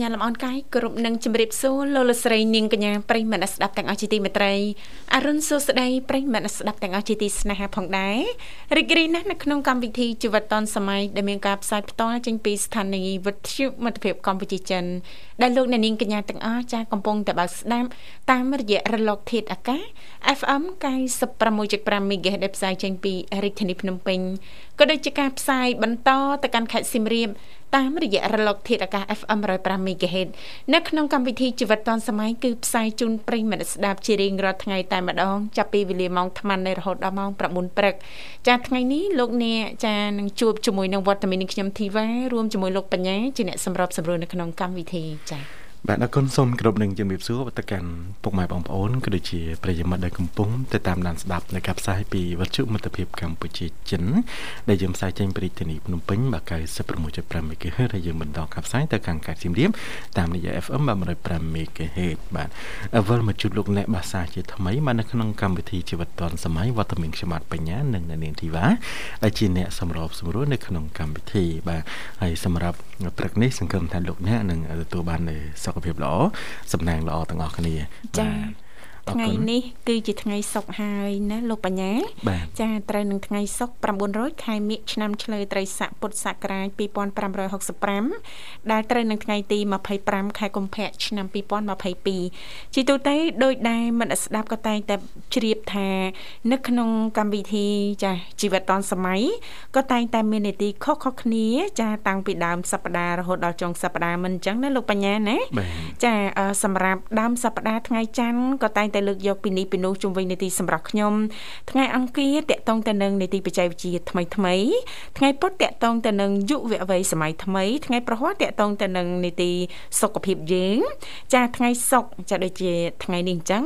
ញ្ញាតលំអរកាយគ្រប់នឹងជម្រាបសួរលោកលស្រីនាងកញ្ញាប្រិយមិត្តស្ដាប់ទាំងអស់ជាទីមេត្រីអរុនសួស្ដីប្រិយមិត្តស្ដាប់ទាំងអស់ជាទីស្នេហាផងដែររីករាយណាស់នៅក្នុងកម្មវិធីជីវិតឌុនសម័យដែលមានការផ្សាយផ្ទាល់ចេញពីស្ថានីយ៍វិទ្យុមិត្តភាពកម្ពុជាចិនដែលលោកអ្នកនាងកញ្ញាទាំងអស់ចាស់កំពុងតែបើកស្ដាប់តាមរយៈរលកធាតុអាកាស FM 96.5 MHz ដែលផ្សាយចេញពីរាជធានីភ្នំពេញក៏ដូចជាការផ្សាយបន្តទៅកាន់ខេត្តសៀមរាប តាមរយៈរលកធាតុអាកាស FM 105 MHz នៅក្នុងកម្មវិធីជីវិតឌុនសម័យគឺផ្សាយជូនប្រិយមិត្តស្ដាប់ជារៀងរាល់ថ្ងៃតែម្ដងចាប់ពីវេលាម៉ោង8:00នៃរហូតដល់ម៉ោង9:00ព្រឹកចាថ្ងៃនេះលោកអ្នកចានឹងជួបជាមួយនឹងវត្តមាននឹងខ្ញុំធីវ៉ារួមជាមួយលោកបញ្ញាជាអ្នកសម្របសម្រួលនៅក្នុងកម្មវិធីចា បាទអរគុណសូមគោរពនឹងជំរាបសួរទៅកាន់ពុកម៉ែបងប្អូនក៏ដូចជាប្រិយមិត្តដែលកំពុងទៅតាមដានស្ដាប់នៅការផ្សាយពីវិទ្យុមិត្តភាពកម្ពុជាចិនដែលយើងផ្សាយចេញពីរាជធានីភ្នំពេញបាទ96.5 MHz ហើយយើងបន្តការផ្សាយទៅកាន់ខេត្តសៀមរាបតាមរយៈ FM 105 MHz បាទអវលមកជួបលោកអ្នកបាសាជាថ្មីមកនៅក្នុងកម្មវិធីជីវិតឌွန်សម័យវត្តមានខ្ញុំបាទបញ្ញានិងនាងធីវ៉ាដែលជាអ្នកសម្របសម្រួលនៅក្នុងកម្មវិធីបាទហើយសម្រាប់ព្រឹកនេះសង្ឃឹមថាលោកអ្នកនឹងទទួលបាននូវសុខភាពល្អសំណាងល្អទាំងអស់គ្នាចា៎ ថ្ងៃនេះគឺជាថ្ងៃសុក្រហើយណាលោកបញ្ញាចាត្រូវនឹងថ្ងៃសុក្រ900ខែមិញឆ្នាំឆ្លូវត្រីស័កពុទ្ធសករាជ2565ដែលត្រូវនឹងថ្ងៃទី25ខែកុម្ភៈឆ្នាំ2022ជាទូទៅដោយដែលមិត្តស្ដាប់ក៏តែងតែជ្រាបថា នៅក្នុងកម្មវិធីចាជីវិតឌុនសម័យក៏តែងតែមាននីតិខុសៗគ្នា ចាតាំងពីដើមសប្ដាហ៍រហូតដល់ចុងសប្ដាហ៍មិនអញ្ចឹងណាលោកបញ្ញាណាចាសម្រាប់ដើមសប្ដាហ៍ថ្ងៃច័ន្ទក៏តែងតែលើកយកពីនេះពីនោះជុំវិញនីតិសម្រាប់ខ្ញុំថ្ងៃអង្គារតកតងទៅនឹងនីតិបច្ចេកវិទ្យាថ្មីថ្មីថ្ងៃពុធតកតងទៅនឹងយុវវ័យសម័យថ្មីថ្ងៃប្រហ័សតកតងទៅនឹងនីតិសុខភាពយើងចាថ្ងៃសុកចាដូចជាថ្ងៃនេះអញ្ចឹង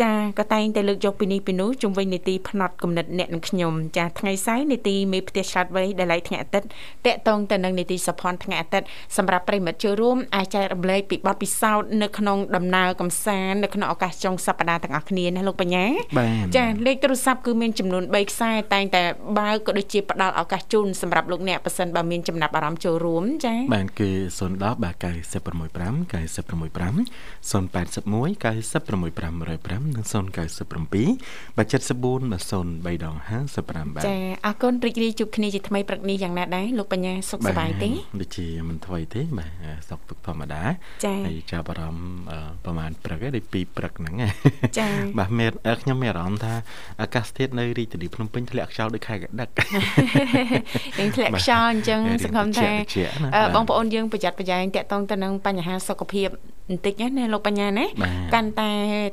ចាក៏តែងតែលើកយកពីនេះពីនោះជុំវិញនីតិផ្នត់គំនិតអ្នកនិងខ្ញុំចាថ្ងៃសៅរ៍នីតិមេផ្ទះឆ្លាតវៃដែលឡៃថ្ងៃអាទិត្យតកតងទៅនឹងនីតិសភ័នថ្ងៃអាទិត្យសម្រាប់ប្រិមិត្តចូលរួមអាចចែករំលែកពីបទពិសោធន៍នៅក្នុងដំណើរកំសាន្តនៅក្នុងឱកាសចុងសប្តាហ៍ទាំងអស់គ្នាណាលោកបញ្ញាចាលេខទូរស័ព្ទគឺមានចំនួន3ខ្សែតែងតែបើក៏ដូចជាផ្ដល់ឱកាសជូនសម្រាប់លោកអ្នកប៉ះសិនបើមានចំណាប់អារម្មណ៍ចូលរួមចាបាទគឺ010បាទ965 965 081 965 105និង097បាទ74បាទ03ដង55បាទចាអរគុណរីករាយជួបគ្នាជាថ្មីព្រឹកនេះយ៉ាងណាដែរលោកបញ្ញាសុខសប្បាយទេដូចជាមិនថ្មីទេបាទសុខទុកធម្មតាហើយចាប់អារម្មណ៍ប្រហែលព្រឹកឯដូចពីព្រឹកហ្នឹងចាបាទមានខ្ញុំមានអារម្មណ៍ថាអាកាសធាតុនៅរាជធានីភ្នំពេញធ្លាក់ខ្យល់ដូចខែកដឹកយើងធ្លាក់ខ្យល់អញ្ចឹងសង្ឃឹមថាបងប្អូនយើងប្រយ័ត្នប្រយែងតាក់ទងទៅនឹងបញ្ហាសុខភាព បន្តិចណាលោកបញ្ញាណាកាន់តែ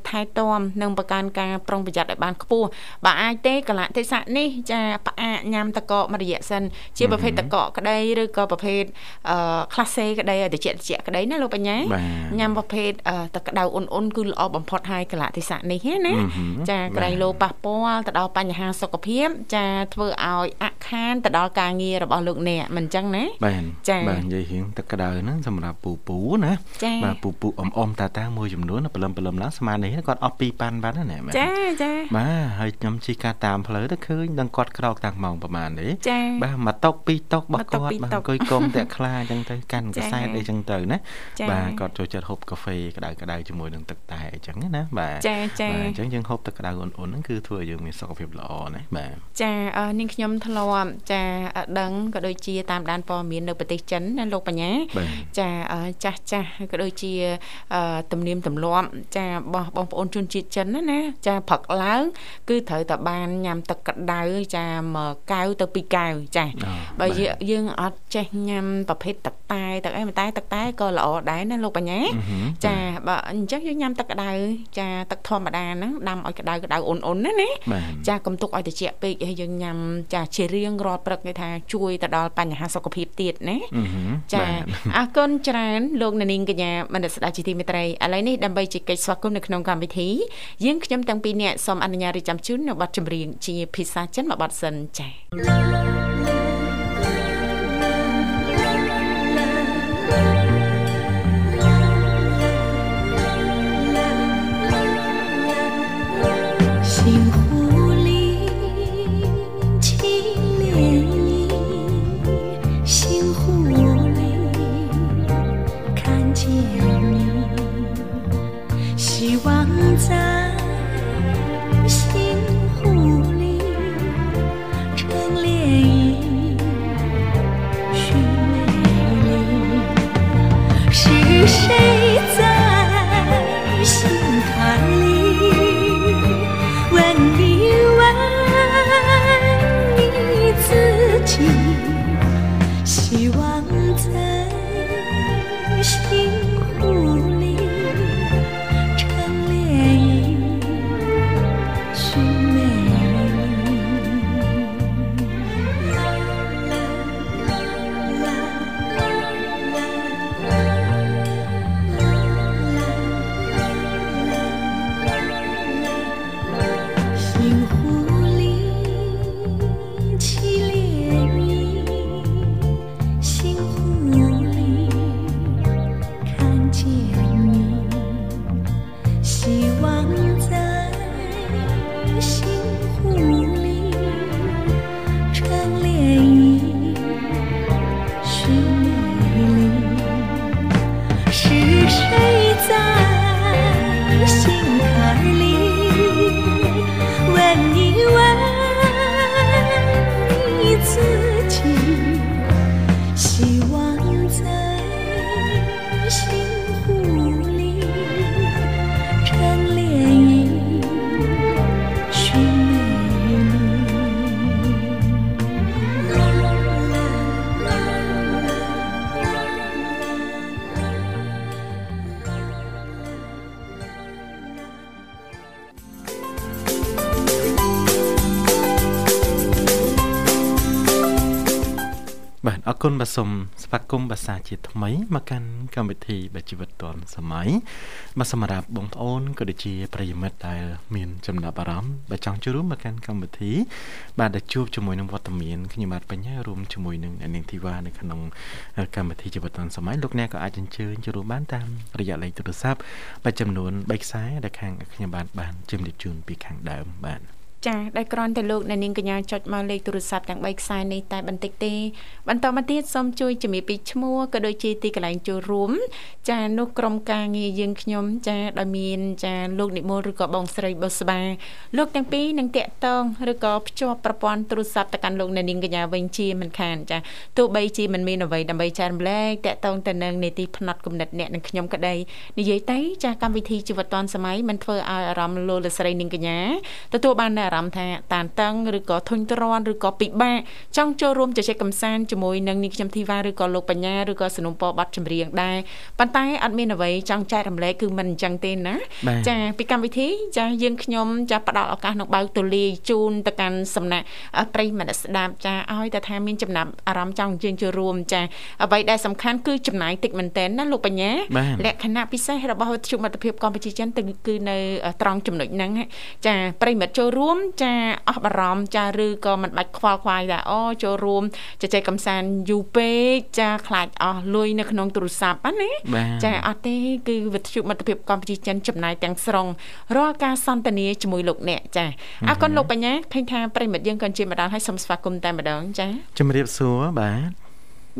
ថែទាំនិងបង្កើនការប្រុងប្រយ័ត្នឲ្យបានខ្ពស់បើអាចទេកលៈទេសៈនេះចាផ្អាកញ៉ាំតកករយៈសិនជាប្រភេទតកកក្តីឬក៏ប្រភេទអឺក្លាសេក្តីតិចតិចក្តីណាលោកបញ្ញាញ៉ាំប្រភេទតក្តៅអ៊ុនអ៊ុនគឺល្អបំផុតហើយកលៈទេសៈនេះណាចាក្រែងលោប៉ះពាល់ទៅដល់បញ្ហាសុខភាពចាធ្វើឲ្យអខានទៅដល់ការងាររបស់លោកអ្នកមិនអញ្ចឹងណាបាទចាបាទនិយាយរៀងទឹកក្តៅហ្នឹងសម្រាប់ពូពូណាបាទពូពូអ៊ំអ៊ំតាតាមួយចំនួនព្រលឹមព្រលឹមឡើងស្មាននេះគាត់អស់ពីប៉ាន់បានណាចាចាបាទហើយខ្ញុំជិះកាតាមផ្លូវទៅឃើញនឹងគាត់ក្រោកតាំងម៉ោងប្រហែលទេបាទមកតុកពីរតុករបស់គាត់បាទអង្គុយគុំតាក់ខ្លាអញ្ចឹងទៅកាន់កសែតអីចឹងទៅណាបាទគាត់ចូលចិត្តហូបកាហ្វេក្តៅក្តៅជាមួយនឹងទឹកតែអញ្ចឹងណាបាទចាចាបាទអញ្ចឹងយើងហូបទឹកក្តៅអ៊ុនៗហ្នឹងគឺធ្វើឲ្យយើងមានសុខភាពល្អណាបាទចានាងខ្ញុំធ្លាប់ចាដឹងក៏ដូចជាតាមដានព័ត៌មាននៅប្រទេសចិនណាលោកបញ្ញាចាចាស់ចាស់ក៏ដូចជាទំនៀមទម្លាប់ចារបស់បងប្អូនជនជាតិចិនណាណាចាព្រឹកឡើង គឺត្រូវតែបានញ៉ាំទឹកក្តៅចាមួយកែវទៅពីរកែវចាបើយើងអត់ចេះញ៉ាំប្រភេទទឹកតែទឹកអីតែទឹកតែក៏ល្អដែរណាលោកបញ្ញាចាបើអញ្ចឹងយើងញ៉ាំទឹកក្តៅចាទឹកធម្មតាហ្នឹងដាំឲ្យក្តៅក្តៅអ៊ុនអ៊ុនណាណាចាកុំទុកឲ្យត្រជាក់ពេកហើយយើងញ៉ាំចាជារៀងរាល់ព្រឹកគេថាជួយទៅដល់បញ្ហាសុខភាពទៀតណាចាអរគុណច្រើនលោកនាងកញ្ញាមនស្ដាប់ជីទីមេត្រីឥឡូវនេះដើម្បីជែកកិច្ចស្វាគមន៍នៅក្នុងកម្មវិធីយើងខ្ញុំទាំងពីរនាក់សូមអនុញ្ញាតរៀបចំជូននៅបទចម្រៀងជាភាសាចិនមួយបទសិនចា៎ បាទសូមស្វាគមន៍ភាសាជាថ្មីមកកាន់កម្មវិធីបែជីវិតឌွန်សម័យបាទសម្រាប់បងប្អូនក៏ដូចជាប្រិយមិត្តដែលមានចំណាប់អារម្មណ៍បើចង់ចូលរួមមកកាន់កម្មវិធីបាទដែលជួបជាមួយនឹងវត្តមានខ្ញុំបាទបញ្ញារួមជាមួយនឹងនាងធីវ៉ានៅក្នុងកម្មវិធីជីវិតឌွန်សម័យលោកអ្នកក៏អាចអញ្ជើញចូលរួមបានតាមរយៈលេខទូរស័ព្ទបាទចំនួន3ខ្សែដែលខាងខ្ញុំបាទបានជម្រាបជូនពីខាងដើមបាទ ចាដែលគ្រាន់តែលោកអ្នកនាងកញ្ញាចុចមកលេខទូរស័ព្ទទាំង3ខ្សែនេះតែបន្តិចទេ បន្តមកទៀតសូមជួយជំរាបពីឈ្មោះក៏ដូចជាទីកន្លែងចូលរួម ចានោះក្រុមការងារយើងខ្ញុំចាដែលមាន ចាលោកនិមលឬក៏បងស្រីបុស្បាលោកទាំងពីរនឹងតាក់ទងឬក៏ភ្ជាប់ប្រព័ន្ធទូរស័ព្ទទៅកាន់លោកអ្នកនាងកញ្ញាវិញជាមិនខានចាទោះបីជាមិនមានអ្វីដើម្បីចែករំលែកតាក់ទងទៅនឹងនីតិផ្នែកគំនិតអ្នកនិងខ្ញុំក្តីនិយាយទៅចាកម្មវិធីជីវិតឌွန်សម័យមិនធ្វើឲ្យអារម្មណ៍លោកលស្រីនាងកញ្ញាទទួលបានអារម្មណ៍ថាតានតឹងឬក៏ធុញទ្រាន់ឬក៏ពិបាកចង់ចូលរួមជជែកកម្សាន្តជាមួយនឹងនាងខ្ញុំធីវ៉ាឬក៏លោកបញ្ញាឬក៏สนុំពរប័ណ្ណចម្រៀងដែរប៉ុន្តែអត់មានអ្វីចង់ចែករំលែកគឺមិនអញ្ចឹងទេណាចាពីកម្មវិធីចាយើងខ្ញុំចាផ្ដល់ឱកាសនឹងបើកទូលាយជូនទៅកាន់សំណាក់ប្រិយមិត្តស្ដាប់ចាឲ្យតែថាមានចំណាប់អារម្មណ៍ចង់យើងចូលរួមចាអ្វីដែលសំខាន់គឺចំណាយតិចមែនតើណាលោកបញ្ញាលក្ខណៈពិសេសរបស់វិទ្យុមិត្តភាពកម្ពុជាចិនគឺនៅត្រង់ចំណុចហ្នឹងចាប្រិយមិត្តចូលរួមចាអស់បារម្ភចាឬក៏មិនបាច់ខ្វល់ខ្វាយថាអូចូលរួមជជែកកំសាន្តយូរពេកចាខ្លាចអស់លុយនៅក្នុងទូរស័ព្ទណាចាអត់ទេគឺវិទ្យុមិត្តភាពកម្ពុជាចិនចំណាយទាំងស្រុងរាល់ការសន្ទនាជាមួយលោកអ្នកចាអរគុណលោកបញ្ញាឃើញថាប្រិមិត្តយើងក៏ជាម្ដងហើយសូមស្វាគមន៍តែម្ដងចាជំរាបសួរបាទ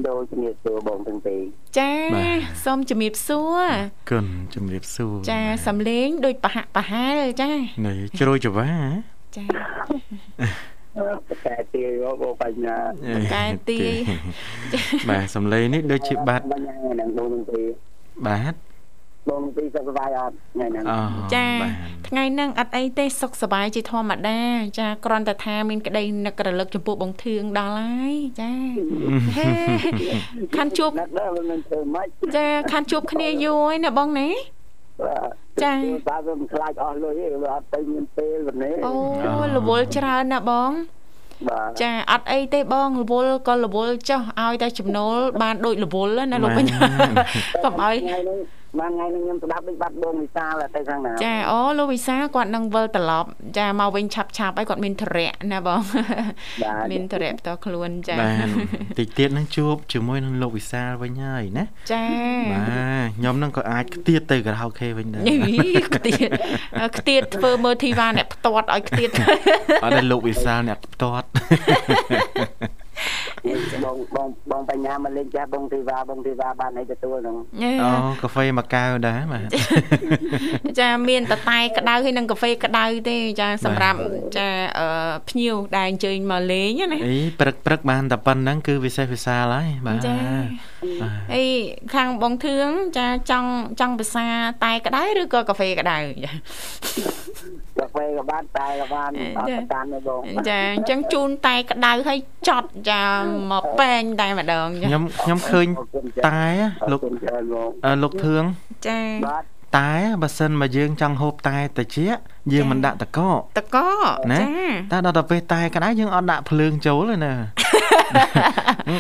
ដូចជំរាបសួរបងទាំងពីរចាសូមជំរាបសួរគុណជំរាបសួរចាសំលេងដូចប្រហាក់ប្រហែលចានៅជ្រោយចវា ចាកែទាយបងបញ្ញាកែទាយបាទសំឡេងនេះដូចជាបាត់បញ្ញានឹងដូនទីបាទបងពីសុខសប្បាយអត់ថ្ងៃហ្នឹងចាថ្ងៃហ្នឹងអត់អីទេសុខសប្បាយជាធម្មតា ចាគ្រាន់តែថាមានក្តីនឹករលឹកចំពោះបងធឿងដល់ហើយចាខាន់ជួបចាខាន់ជួបគ្នាយូរហើយណាបងណា ចាបាទវាមិនខ្លាចអស់លុយទេវាអត់ទៅមានពេលវេលាអូរវល់ច្រើនណាបង បាទចាអត់អីទេបងរវល់ក៏រវល់ចុះឲ្យតែចំណូលបានដូចរវល់ណាលោកបញ្ញាកុំឲ្យ បានថ្ងៃនេះខ្ញុំស្ដាប់ដូចបាត់បងវិសាលទៅខាងណាចាអូលោកវិសាលគាត់នឹងវិលត្រឡប់ចាមកវិញឆាប់ឆាប់ហើយគាត់មានធរៈណាបងមានធរៈផ្ទាល់ខ្លួនចាបាទតិចទៀតនឹងជួបជាមួយនឹងលោកវិសាលវិញហើយណាចាបាទខ្ញុំនឹងក៏អាចខ្ទៀតទៅការ៉ាអូខេវិញដែរខ្ទៀតខ្ទៀតធ្វើមើលធីវ៉ាអ្នកផ្ទាត់ឲ្យខ្ទៀតអត់ទេលោកវិសាលអ្នកផ្ទាត់ បងបងបងបញ្ញាមកលេងចាស់បងធីវ៉ាបងធីវ៉ាបានអីទទួលហ្នឹងអូកាហ្វេមួយកែវដែរបាទចាមានតតែក្តៅហើយនិងកាហ្វេក្តៅទេចាសម្រាប់ចាភ្ញៀវដែលអញ្ជើញមកលេងណាអីព្រឹកព្រឹកបានតែប៉ុណ្្នឹងគឺវិសេសវិសាលហើយបាទចា អីខាងបងធឿងចាចង់ចង់ភាសាតែក្តៅឬក៏កាហ្វេក្តៅចាកាហ្វេក៏បានតែក៏បានអត់តាមទេបងចាអញ្ចឹងជូនតែក្តៅឲ្យចត់ចាមកពេងតែម្ដងខ្ញុំខ្ញុំឃើញតែលោកលោកធឿងចាតែបើសិនមកយើងចង់ហូបតែតិចយើងមិនដាក់តកតកណាតែដល់ទៅពេលតែក្តៅយើងអត់ដាក់ភ្លើងចូលទេណា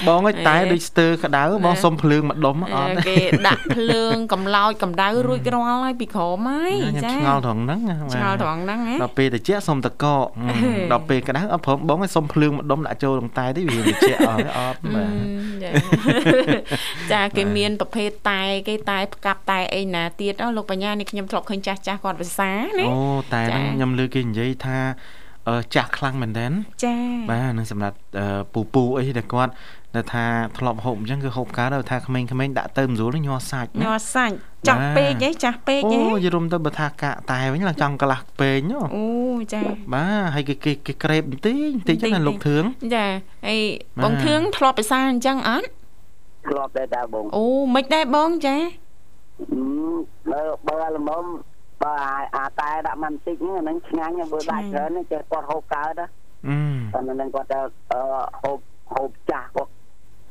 បងអើយតែដូចស្ទើក្តៅបងសុំភ្លើងម្ដុំអត់គេដាក់ភ្លើងកំឡោចកម្ដៅរួចរាល់ហើយពីក្រោមហើយចាឆ្ងល់ត្រង់ហ្នឹងឆ្ងល់ត្រង់ហ្នឹងដល់ពេលតិចសុំតកដល់ពេលក្តៅអត់ព្រមបងឲ្យសុំភ្លើងម្ដុំដាក់ចូលក្នុងតែទេវាតិចអត់អត់បាទចាគេមានប្រភេទតែគេតែផ្កាប់តែអីណាទៀតអូលោកបញ្ញានេះខ្ញុំធ្លាប់ឃើញចាស់ចាស់គាត់ភាសាណាអូតែហ្នឹងខ្ញុំលើគេនិយាយថា ចាស់ខ្លាំងមែនតើចាបាទនឹងសម្រាប់ពូពូអីដែលគាត់ដែលថាធ្លាប់ហូបអញ្ចឹងគឺហូបកើតថាក្មេងៗដាក់ទៅម្សួលញ័រសាច់ញ័រសាច់ចាស់ពេកហ៎ចាស់ពេកហ៎អូយរុំទៅបើថាកាកតែវិញឡើងចង់កន្លះពេកអូចាបាទហើយគេគេគេក្រេបបន្តិចបន្តិចណាលោកធឿងចាអីបងធឿងធ្លាប់ភាសាអញ្ចឹងអត់ធ្លាប់ដែរតាបងអូមិនដែរបងចាបើបើល្មម បើអាតែដាក់មិនតិចហ្នឹងឆ្ងាញ់បើដាក់ច្រើនចេះគាត់ហូបកើតណាតែនឹងគាត់ទៅហូបហូបចាស់គាត់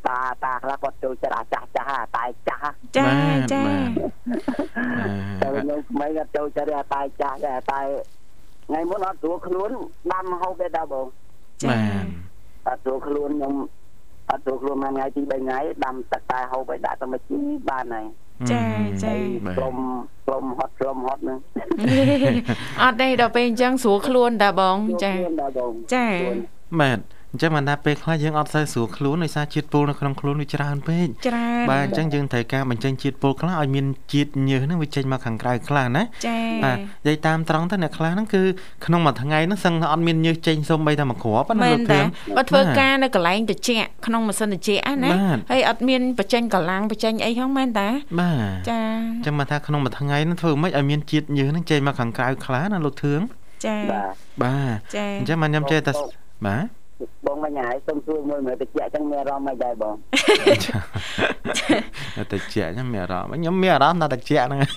តាតាខ្លះគាត់ចូលចិត្តអាចាស់ចាស់តែចាស់ចាចាតែខ្ញុំថ្មីគាត់ចូលចិត្តអាតែចាស់តែតែថ្ងៃមុនអត់ស្រួលខ្លួនដាំហូបទេតាបងចាអត់ស្រួលខ្លួនខ្ញុំអត់ស្រួលខ្លួនមួយថ្ងៃទី3ថ្ងៃដាំទឹកតែហូបឲ្យដាក់ទៅមួយជីបានហើយ ចាចាក្រុមក្រុមហត់ក្រុមហត់ហ្នឹងអត់ទេដល់ពេលអញ្ចឹងស្រួលខ្លួនតាបងចាចាមែន អញ្ចឹងបានថាពេលខ្លះយើងអត់សូវស្រួលខ្លួនដោយសារជាតិពុលនៅក្នុងខ្លួនវាច្រើនពេកច្រើនបាទអញ្ចឹងយើងត្រូវការបញ្ចេញជាតិពុលខ្លះឲ្យមានជាតិញើសហ្នឹងវាចេញមកខាងក្រៅខ្លះណាចាបាទនិយាយតាមត្រង់ទៅអ្នកខ្លះហ្នឹងគឺក្នុងមួយថ្ងៃហ្នឹងសឹងអត់មានញើសចេញសូម្បីតែមួយគ្រាប់ណាលោកធឿងបើធ្វើការនៅកន្លែងត្រជាក់ក្នុងម៉ាស៊ីនត្រជាក់ណាហើយអត់មានបញ្ចេញកម្លាំងបញ្ចេញអីហ្នឹងមែនតាបាទចាអញ្ចឹងមកថាក្នុងមួយថ្ងៃហ្នឹងធ្វើមិនឲ្យមានជាតិញើសហ្នឹងចេញមកខាងក្រៅខ្លះណាលោកធឿងចាបាទអញ្ចឹងមកខ្ញុំចេះតែបាទ បងមិញហើយសុំសួរមួយមើលតិចចឹងមានអារម្មណ៍មិនដែរបងតិចខ្ញុំមានអារម្មណ៍ខ្ញុំមានអារម្មណ៍ថាតិចហ្នឹងហើយ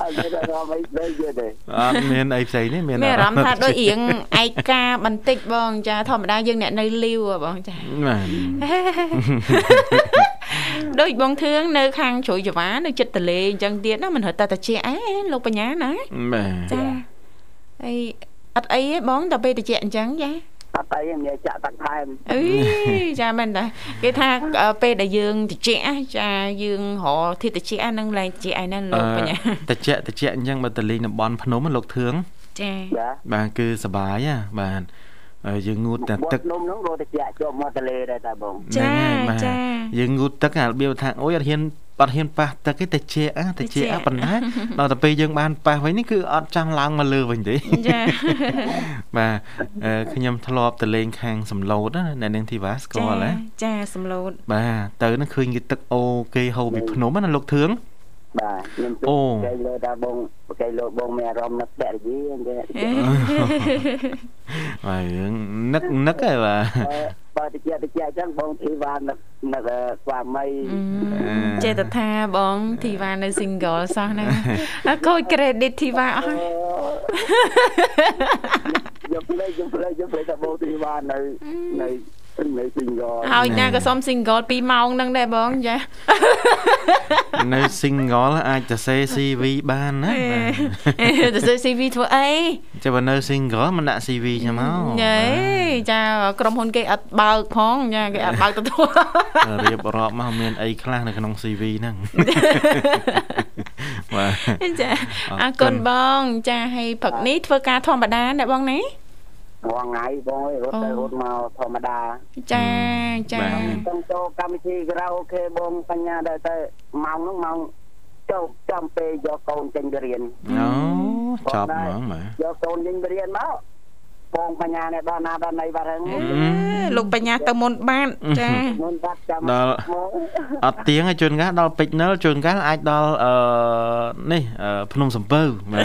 អត់មានអារម្មណ៍អីផ្សេងទេអត់មានអីផ្សេងទេមានអារម្មណ៍ថាដូចរៀងឯកាបន្តិចបងចាធម្មតាយើងអ្នកនៅលីវបងចាបាទដូចបងធឿងនៅខាងជ្រោយចវានៅចិត្តតលេអញ្ចឹងទៀតណាមិនរត់តែតិចអេលោកបញ្ញាណាបាទចាហើយ អត់អីទេបងតែពេលតិចអញ្ចឹងចាអត់អីមានចាក់ទឹកថែមអីចាមែនតាគេថាពេលដែលយើងតិចចាយើងរកធាតុតិចហ្នឹងឡើងតិចឯណាលោកបញ្ញាតិចតិចអញ្ចឹងបើទៅលេងតំបន់ភ្នំលោកធឿងចាបាទគឺសបាយណាបាទយើងងូតតែទឹកនំហ្នឹងរត់តិចជាប់មកទលេដែរតាបងចាចាយើងងូតទឹកអារបៀបថាអូយអត់ហ៊ាន អត់ហ៊ានប៉ះទឹកទេតែជាអាតែជាអាប៉ុណ្ណាដល់ទៅពេលយើងបានប៉ះវិញនេះគឺអត់ចង់ឡើងមកលើវិញទេចាបាទខ្ញុំធ្លាប់ទៅលេងខាងសំឡូតណានាងធីវ៉ាស្គាល់ហ៎ចាសំឡូតបាទទៅនឹងឃើញគេទឹកអូគេហូរពីភ្នំណាលោកធឿង បាទខ្ញុំអូគេលើថាបងគេលើបងមានអារម្មណ៍នឹកភរិយាអញ្ចឹងបាទរឿងនឹកនឹកហ៎បាទបើតិចតិចអញ្ចឹងបងធីវ៉ានឹកនឹកស្វាមីចេតថាបងធីវ៉ានៅ single សោះណាខូច credit ធីវ៉ាអស់យកផ្លេចយកផ្លេចយកផ្លេចថាបងធីវ៉ានៅនៅ នៅ single ហើយណាក៏សុំ single 2ម៉ោងហ្នឹងដែរបងចានៅ single អាចទៅសេ CV បានណាទៅសេ CV ធ្វើអីចាំបើនៅ single មិនដាក់ CV ចាំមកយេចាក្រុមហ៊ុនគេអត់បើកផងចាគេអត់បើកទទួលរៀបរាប់មកមានអីខ្លះនៅក្នុង CV ហ្នឹងបាទចាអរគុណបង ចាឲ្យព្រឹកនេះធ្វើការធម្មតាណាបងណា រាល់ថ្ងៃបងអើយរត់ទៅរត់មកធម្មតាចាចាខ្ញុំចូលកម្មវិធីក្រៅអូខេបងបញ្ញាដែរទៅម៉ោងហ្នឹងម៉ោងចូលចាំពេលយកកូនចេញទៅរៀនអូចាប់ហ្មងម៉ែយកកូនចេញទៅរៀនមក បងបញ្ញានេះដល់ណាដល់ណីបាត់ហើយលោកបញ្ញាទៅមុនបានចាមុនបាត់ចាំដល់អត់ទៀងឲ្យជួនកាលដល់ពេជ្រនិលជួនកាលអាចដល់អឺនេះភ្នំសំពៅបាទ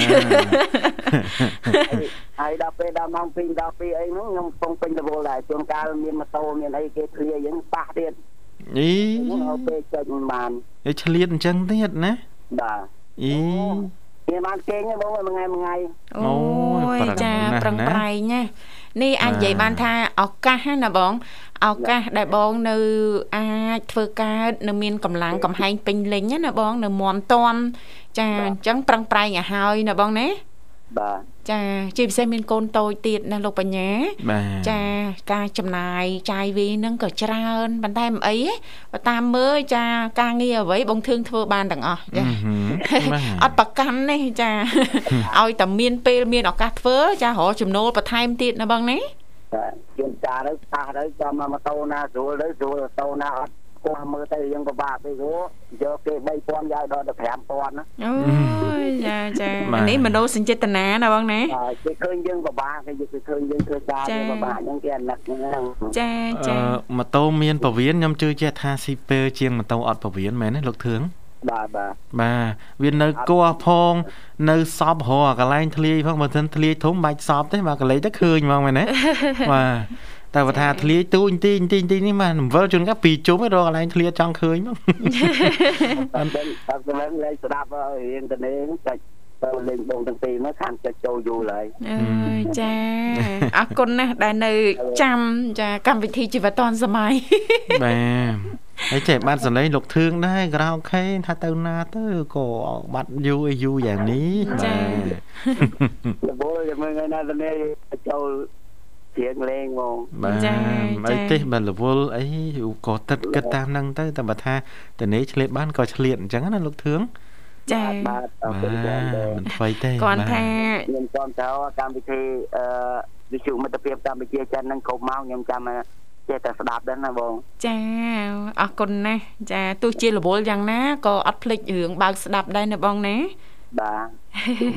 ហើយដល់ពេលដល់ម៉ោង2ដល់2អីហ្នឹងខ្ញុំកំពុងពេញរវល់ដែរជួនកាលមានម៉ូតូមានអីគេធ្លាអញ្ចឹងប៉ះទៀតអីពេលចេញបានឯឆ្លៀតអញ្ចឹងទៀតណាបាទអី វាបានគេងទេបងមួយថ្ងៃមួយថ្ងៃអូយចាប្រឹងប្រែងណានេះអាចនិយាយបានថាឱកាសណាបងឱកាសដែលបងនៅអាចធ្វើការនៅមានកម្លាំងកំហែងពេញលេញណាបង នៅមមតមចាអញ្ចឹងប្រឹងប្រែងឲ្យហើយណាបងណាបាទ ចាជាពិសេសមានកូនតូចទៀតណាលោកបញ្ញាចាការចំណាយចាយវីនឹងក៏ច្រើនប៉ុន្តែមិនអីទេតាមមើលចាការងារអ្វីបងធឿងធ្វើបានទាំងអស់ចាអត់ប្រកាន់ទេចាឲ្យតែមានពេលមានឱកាសធ្វើចារកចំណូលបន្ថែមទៀតណាបងណាចាជួនចាទៅប៉ះទៅចាំមកម៉ូតូណាស្រួលទៅស្រួលម៉ូតូណាអត់ គោះមើលទៅយើងពិបាកពេកព្រោះយកគេ3000យកដល់ទៅ5000ណាអូយចាចានេះមនោសញ្ចេតនាណាបងណាគេឃើញយើងពិបាកគេគេឃើញយើងធ្វើការពិបាកអញ្ចឹងគេអាណិតហ្នឹងចាចាម៉ូតូមានពវៀនខ្ញុំជឿជាក់ថាស៊ីពើជាងម៉ូតូអត់ពវៀនមែនទេលោកធឿងបាទបាទបាទវានៅគោះផង នៅសពរកន្លែងធ្លាយផងបើមិនធ្លាយធំបាច់សពទេបាទកន្លែងទៅឃើញហ្មងមែនទេបាទ តែបើថាធ្លាយទូញទីញទីញទីនេះមកអំវិលជួនកាពីជុំឯងរកកន្លែងធ្លាយចង់ឃើញមកអត់ដឹងអត់ដឹងលេងស្ដាប់រៀងទៅនេះចាច់ទៅលេងបងទាំងពីរមកខានចិត្តចូលយូរហើយអើយចាអរគុណណាស់ដែលនៅចាំចាកម្មវិធីជីវិតឌွန်សម័យបាទហើយចេះបានសលេងលោកធឿងដែរក្រៅខេថាទៅណាទៅក៏បាត់យូរអីយូរយ៉ាងនេះចាលបលមើលថ្ងៃណាទៅនេះចូល ជាងលេងហ្មងបាទអីទេបើរវល់អីក៏ទឹកគិតតាមហ្នឹងទៅតែបើថាតនេឆ្លៀតបានក៏ឆ្លៀតអញ្ចឹងណាលោកធឿងចាបាទមិនថ្មីទេគាត់ថាខ្ញុំចាំទៅកម្មវិធីអឺវិទ្យុមិត្តភាពកម្ពុជាចិនហ្នឹងគ្រប់ម៉ោងខ្ញុំចាំចេះតែស្ដាប់ដែរណាបងចាអរគុណណាស់ចាទោះជារវល់យ៉ាងណាក៏អត់ភ្លេចរឿងបើកស្ដាប់ដែរណាបងណាបាទ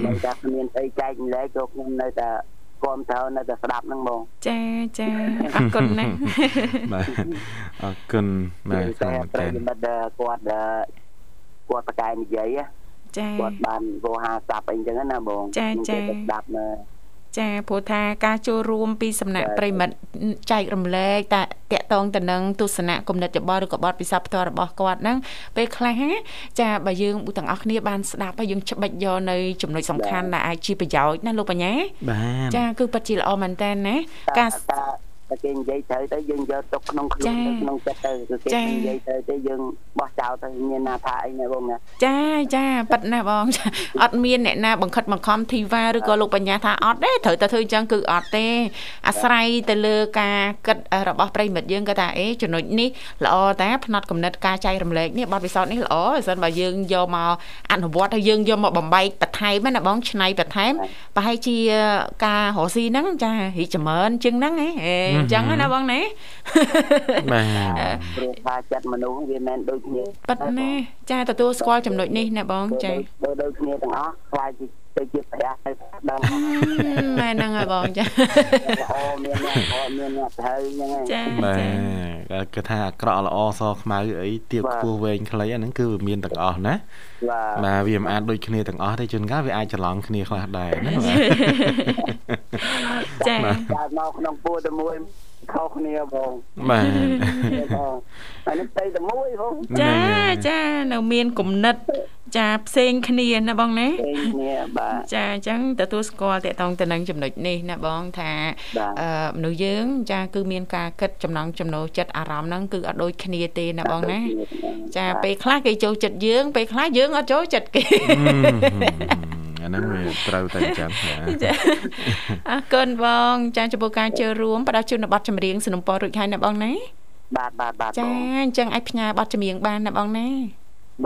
នៅតែគ្មានអីចែកម្លែកក៏ខ្ញុំនៅតែ គ្រប់ត្រូវនៅតែស្ដាប់ហ្នឹងបងចាចាអរគុណណាស់បាទអរគុណបាទតែប្រិយមិត្តគាត់គាត់ប្រកែនិយាយចាគាត់បានវោហាសាប់អីចឹងណាបងចាចាស្ដាប់នៅ ចាព្រោះថាការចូលរួមពីសំណាក់ប្រិមិត្តចែករំលែកតាតកតងទៅនឹងទស្សនៈគំនិតយោបល់ឬក៏បទពិសោធន៍ផ្ទាល់របស់គាត់ហ្នឹងពេលខ្លះចាបើយើងទាំងអស់គ្នាបានស្ដាប់ហើយយើងច្បិចយកនៅចំណុចសំខាន់ដែលអាចជាប្រយោជន៍ណាលោកបញ្ញាចាគឺពិតជាល្អមែនតើណាការ តែគេនិយាយត្រូវទៅយើងយកទុកក្នុងខ្លួនទៅក្នុងចិត្តទៅគឺគេនិយាយត្រូវទៅយើងបោះចោលទៅមានណាថាអីណាបងណាចាចាប៉ិតណាបងអត់មានអ្នកណាបង្ខិតបង្ខំធីវ៉ាឬក៏លោកបញ្ញាថាអត់ទេត្រូវតែធ្វើអញ្ចឹងគឺអត់ទេអាស្រ័យទៅលើការគិតរបស់ប្រិមិត្តយើងគាត់ថាអេចំណុចនេះល្អតាផ្នែកកំណត់ការចែករំលែកនេះបទពិសោធន៍នេះល្អបើសិនបើយើងយកមកអនុវត្តហើយយើងយកមកបំបែកបន្ថែមណាបងឆ្នៃបន្ថែមប្រហែលជាការរស់ស៊ីហ្នឹងចារីចម្រើនជាងហ្នឹងហ៎អញ្ចឹងណាបងណាបាទព្រោះថាចិត្តមនុស្សវាមិនដូចគ្នាប៉ិតណាចាទទួលស្គាល់ចំណុចនេះណាបងចាបើដូចគ្នាទាំងអស់ខ្លាច ទៅជាព្រះទៅដឹងមែនហ្នឹងហើយបងចាអូមានអ្នកមានអ្នកត្រូវហ្នឹងហើយចាបាទគឺថាអាក្រក់ល្អសខ្មៅអីទៀបខ្ពស់វែងខ្លីអាហ្នឹងគឺវាមានទាំងអស់ណាបាទវាមិនអាចដូចគ្នាទាំងអស់ទេជួនកាលវាអាចច្រឡំគ្នាខ្លះដែរណាចាបាទមកក្នុងពួរតែមួយ ខុសគ្នាបងបាទបងហើយនេះផ្ទៃតែមួយបងចាចានៅមានគំនិតចាផ្សេងគ្នាណាបងណាផ្សេងគ្នាបាទចាអញ្ចឹងទទួលស្គាល់តកតងទៅនឹងចំណុចនេះណាបងថាអឺមនុស្សយើង ចាគឺមានការគិតចំណងចំណូលចិត្តអារម្មណ៍ហ្នឹងគឺអត់ដូចគ្នាទេណាបងណាចាពេលខ្លះគេចូលចិត្តយើងពេលខ្លះយើងអត់ចូលចិត្តគេ អាហ្នឹងវាត្រូវតែអញ្ចឹងចាអរគុណបងចាចំពោះការចូលរួមផ្ដល់ជូនប័ណ្ណចម្រៀងสนុំពររួចហើយណាបងណាបាទបាទបាទចាអញ្ចឹងអាចផ្ញើប័ណ្ណចម្រៀងបានណាបងណា